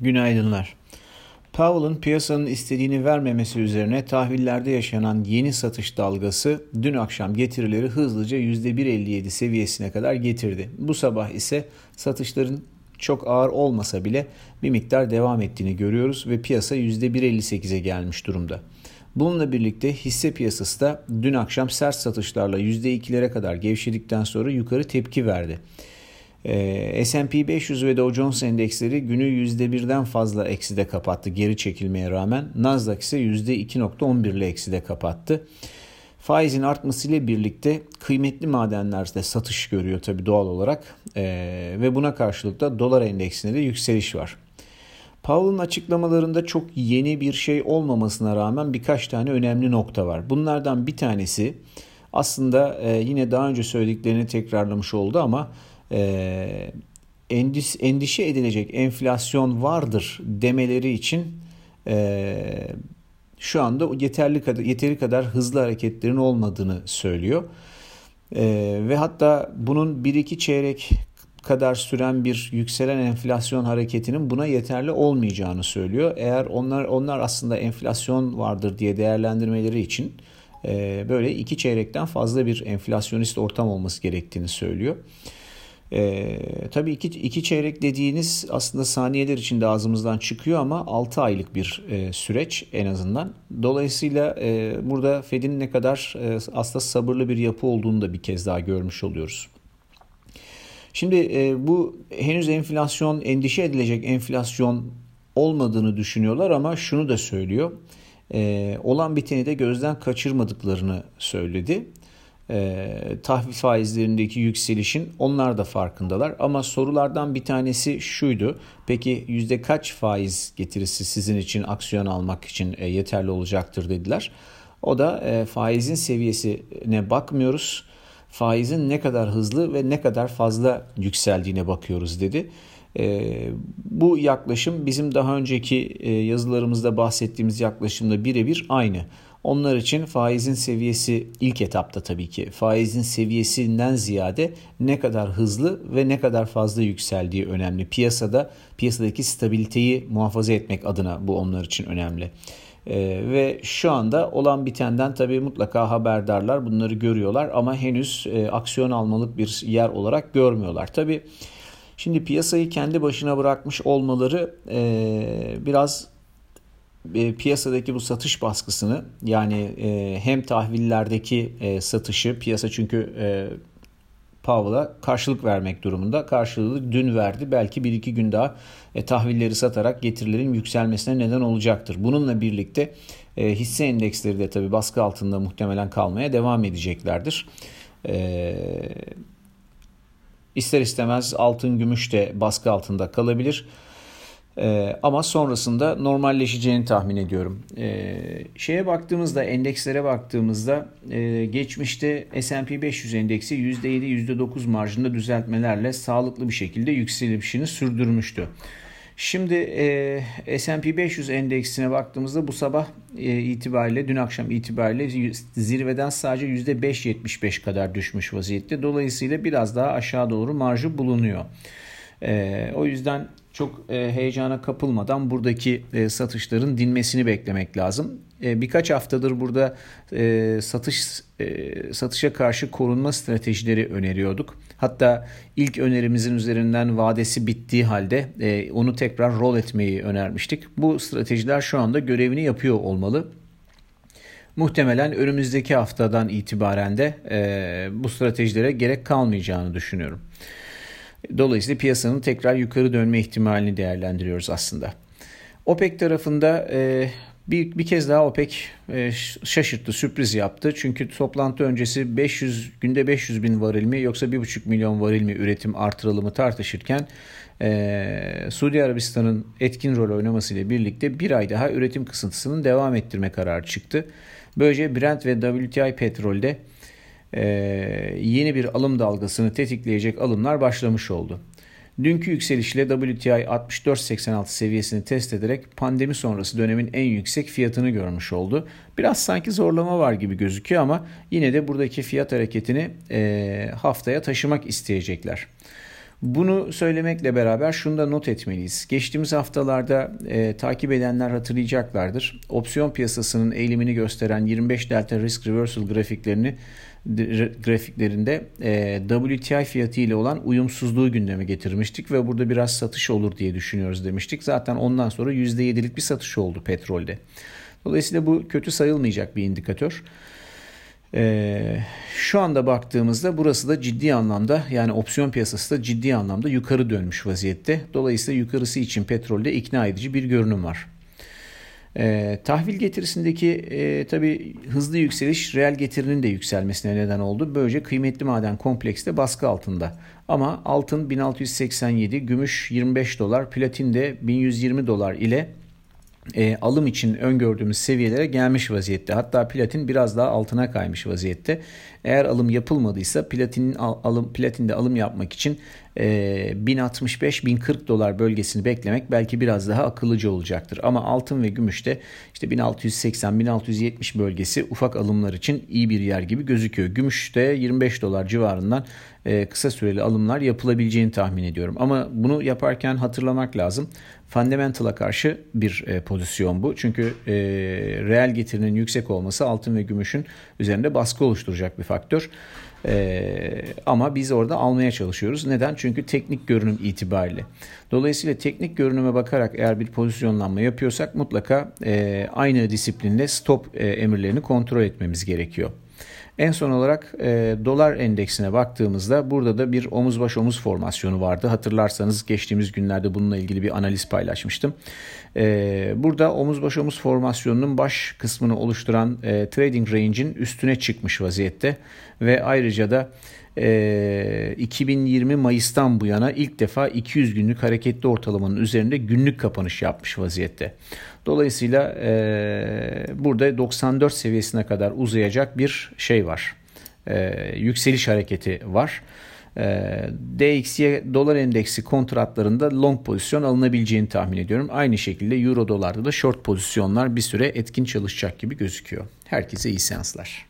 Günaydınlar. Powell'ın piyasanın istediğini vermemesi üzerine tahvillerde yaşanan yeni satış dalgası dün akşam getirileri hızlıca %1.57 seviyesine kadar getirdi. Bu sabah ise satışların çok ağır olmasa bile bir miktar devam ettiğini görüyoruz ve piyasa %1.58'e gelmiş durumda. Bununla birlikte hisse piyasası da dün akşam sert satışlarla %2'lere kadar gevşedikten sonra yukarı tepki verdi. Ee, S&P 500 ve Dow Jones endeksleri günü %1'den fazla ekside kapattı geri çekilmeye rağmen. Nasdaq ise %2.11 ile ekside kapattı. Faizin artmasıyla birlikte kıymetli madenlerde satış görüyor tabii doğal olarak ee, ve buna karşılık da dolar endeksinde de yükseliş var. Powell'ın açıklamalarında çok yeni bir şey olmamasına rağmen birkaç tane önemli nokta var. Bunlardan bir tanesi aslında e, yine daha önce söylediklerini tekrarlamış oldu ama e, endis, endişe edilecek enflasyon vardır demeleri için e, şu anda yeterli kadar yeteri kadar hızlı hareketlerin olmadığını söylüyor. E, ve hatta bunun bir iki çeyrek kadar süren bir yükselen enflasyon hareketinin buna yeterli olmayacağını söylüyor. Eğer onlar onlar aslında enflasyon vardır diye değerlendirmeleri için e, böyle iki çeyrekten fazla bir enflasyonist ortam olması gerektiğini söylüyor. E, tabii iki, iki çeyrek dediğiniz aslında saniyeler içinde ağzımızdan çıkıyor ama 6 aylık bir e, süreç en azından. Dolayısıyla e, burada Fed'in ne kadar e, aslında sabırlı bir yapı olduğunu da bir kez daha görmüş oluyoruz. Şimdi e, bu henüz enflasyon, endişe edilecek enflasyon olmadığını düşünüyorlar ama şunu da söylüyor. E, olan biteni de gözden kaçırmadıklarını söyledi. E, tahvil faizlerindeki yükselişin onlar da farkındalar. Ama sorulardan bir tanesi şuydu. Peki yüzde kaç faiz getirisi sizin için aksiyon almak için e, yeterli olacaktır dediler. O da e, faizin seviyesine bakmıyoruz faizin ne kadar hızlı ve ne kadar fazla yükseldiğine bakıyoruz dedi. E, bu yaklaşım bizim daha önceki e, yazılarımızda bahsettiğimiz yaklaşımla birebir aynı. Onlar için faizin seviyesi ilk etapta tabii ki faizin seviyesinden ziyade ne kadar hızlı ve ne kadar fazla yükseldiği önemli. Piyasada piyasadaki stabiliteyi muhafaza etmek adına bu onlar için önemli. Ee, ve şu anda olan bitenden tabii mutlaka haberdarlar bunları görüyorlar ama henüz e, aksiyon almalık bir yer olarak görmüyorlar. Tabii şimdi piyasayı kendi başına bırakmış olmaları e, biraz e, piyasadaki bu satış baskısını yani e, hem tahvillerdeki e, satışı piyasa çünkü e, Powell'a karşılık vermek durumunda. Karşılığı dün verdi. Belki bir iki gün daha tahvilleri satarak getirilerin yükselmesine neden olacaktır. Bununla birlikte hisse endeksleri de tabii baskı altında muhtemelen kalmaya devam edeceklerdir. E, ister istemez altın, gümüş de baskı altında kalabilir. Ee, ama sonrasında normalleşeceğini tahmin ediyorum. Ee, şeye baktığımızda, endekslere baktığımızda e, geçmişte S&P 500 endeksi %7, %9 marjında düzeltmelerle sağlıklı bir şekilde yükselişini sürdürmüştü. Şimdi e, S&P 500 endeksine baktığımızda bu sabah e, itibariyle, dün akşam itibariyle zirveden sadece %5.75 kadar düşmüş vaziyette. Dolayısıyla biraz daha aşağı doğru marjı bulunuyor. E, o yüzden çok e, heyecana kapılmadan buradaki e, satışların dinmesini beklemek lazım. E, birkaç haftadır burada e, satış e, satışa karşı korunma stratejileri öneriyorduk. Hatta ilk önerimizin üzerinden vadesi bittiği halde e, onu tekrar rol etmeyi önermiştik. Bu stratejiler şu anda görevini yapıyor olmalı. Muhtemelen önümüzdeki haftadan itibaren de e, bu stratejilere gerek kalmayacağını düşünüyorum. Dolayısıyla piyasanın tekrar yukarı dönme ihtimalini değerlendiriyoruz aslında. OPEC tarafında e, bir, bir kez daha OPEC e, şaşırttı, sürpriz yaptı. Çünkü toplantı öncesi 500 günde 500 bin varil mi yoksa 1,5 milyon varil mi üretim artırılımı tartışırken e, Suudi Arabistan'ın etkin rol oynamasıyla birlikte bir ay daha üretim kısıntısının devam ettirme kararı çıktı. Böylece Brent ve WTI petrolde e, yeni bir alım dalgasını tetikleyecek alımlar başlamış oldu. Dünkü yükselişle WTI 64.86 seviyesini test ederek pandemi sonrası dönemin en yüksek fiyatını görmüş oldu. Biraz sanki zorlama var gibi gözüküyor ama yine de buradaki fiyat hareketini e, haftaya taşımak isteyecekler. Bunu söylemekle beraber şunu da not etmeliyiz. Geçtiğimiz haftalarda e, takip edenler hatırlayacaklardır. Opsiyon piyasasının eğilimini gösteren 25 Delta Risk Reversal grafiklerini grafiklerinde e, WTI fiyatı ile olan uyumsuzluğu gündeme getirmiştik ve burada biraz satış olur diye düşünüyoruz demiştik. Zaten ondan sonra %7'lik bir satış oldu petrolde. Dolayısıyla bu kötü sayılmayacak bir indikatör. Ee, şu anda baktığımızda burası da ciddi anlamda yani opsiyon piyasası da ciddi anlamda yukarı dönmüş vaziyette. Dolayısıyla yukarısı için petrolde ikna edici bir görünüm var. E, tahvil getirisindeki e, tabi hızlı yükseliş reel getirinin de yükselmesine neden oldu. Böylece kıymetli maden kompleksi de baskı altında. Ama altın 1687, gümüş 25 dolar, platin de 1120 dolar ile e, alım için öngördüğümüz seviyelere gelmiş vaziyette. Hatta platin biraz daha altına kaymış vaziyette. Eğer alım yapılmadıysa platinin alım platinde alım yapmak için e, 1065-1040 dolar bölgesini beklemek belki biraz daha akıllıca olacaktır. Ama altın ve gümüşte işte 1680-1670 bölgesi ufak alımlar için iyi bir yer gibi gözüküyor. Gümüşte 25 dolar civarından e, kısa süreli alımlar yapılabileceğini tahmin ediyorum. Ama bunu yaparken hatırlamak lazım. Fundamental'a karşı bir e, pozisyon bu. Çünkü e, reel getirinin yüksek olması altın ve gümüşün üzerinde baskı oluşturacak bir faktör. Ee, ama biz orada almaya çalışıyoruz. Neden? Çünkü teknik görünüm itibariyle. Dolayısıyla teknik görünüme bakarak eğer bir pozisyonlanma yapıyorsak mutlaka e, aynı disiplinde stop e, emirlerini kontrol etmemiz gerekiyor. En son olarak e, dolar endeksine baktığımızda burada da bir omuz baş omuz formasyonu vardı. Hatırlarsanız geçtiğimiz günlerde bununla ilgili bir analiz paylaşmıştım. E, burada omuz baş omuz formasyonunun baş kısmını oluşturan e, trading range'in üstüne çıkmış vaziyette ve ayrıca da e, 2020 Mayıs'tan bu yana ilk defa 200 günlük hareketli ortalamanın üzerinde günlük kapanış yapmış vaziyette. Dolayısıyla e, burada 94 seviyesine kadar uzayacak bir şey var. E, yükseliş hareketi var. DXY dolar endeksi kontratlarında long pozisyon alınabileceğini tahmin ediyorum. Aynı şekilde euro dolarda da short pozisyonlar bir süre etkin çalışacak gibi gözüküyor. Herkese iyi seanslar.